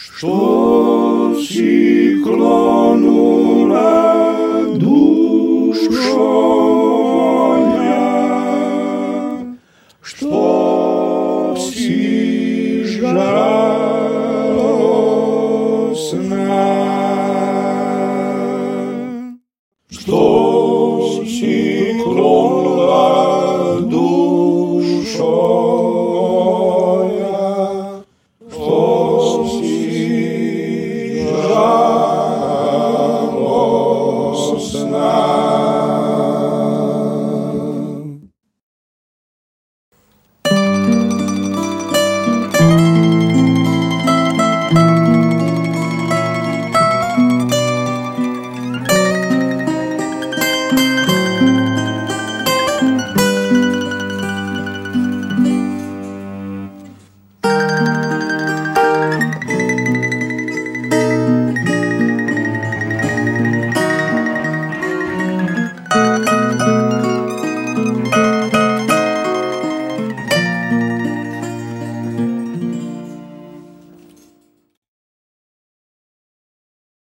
Što si klonula dušo moja, što si žalosna, što si klonula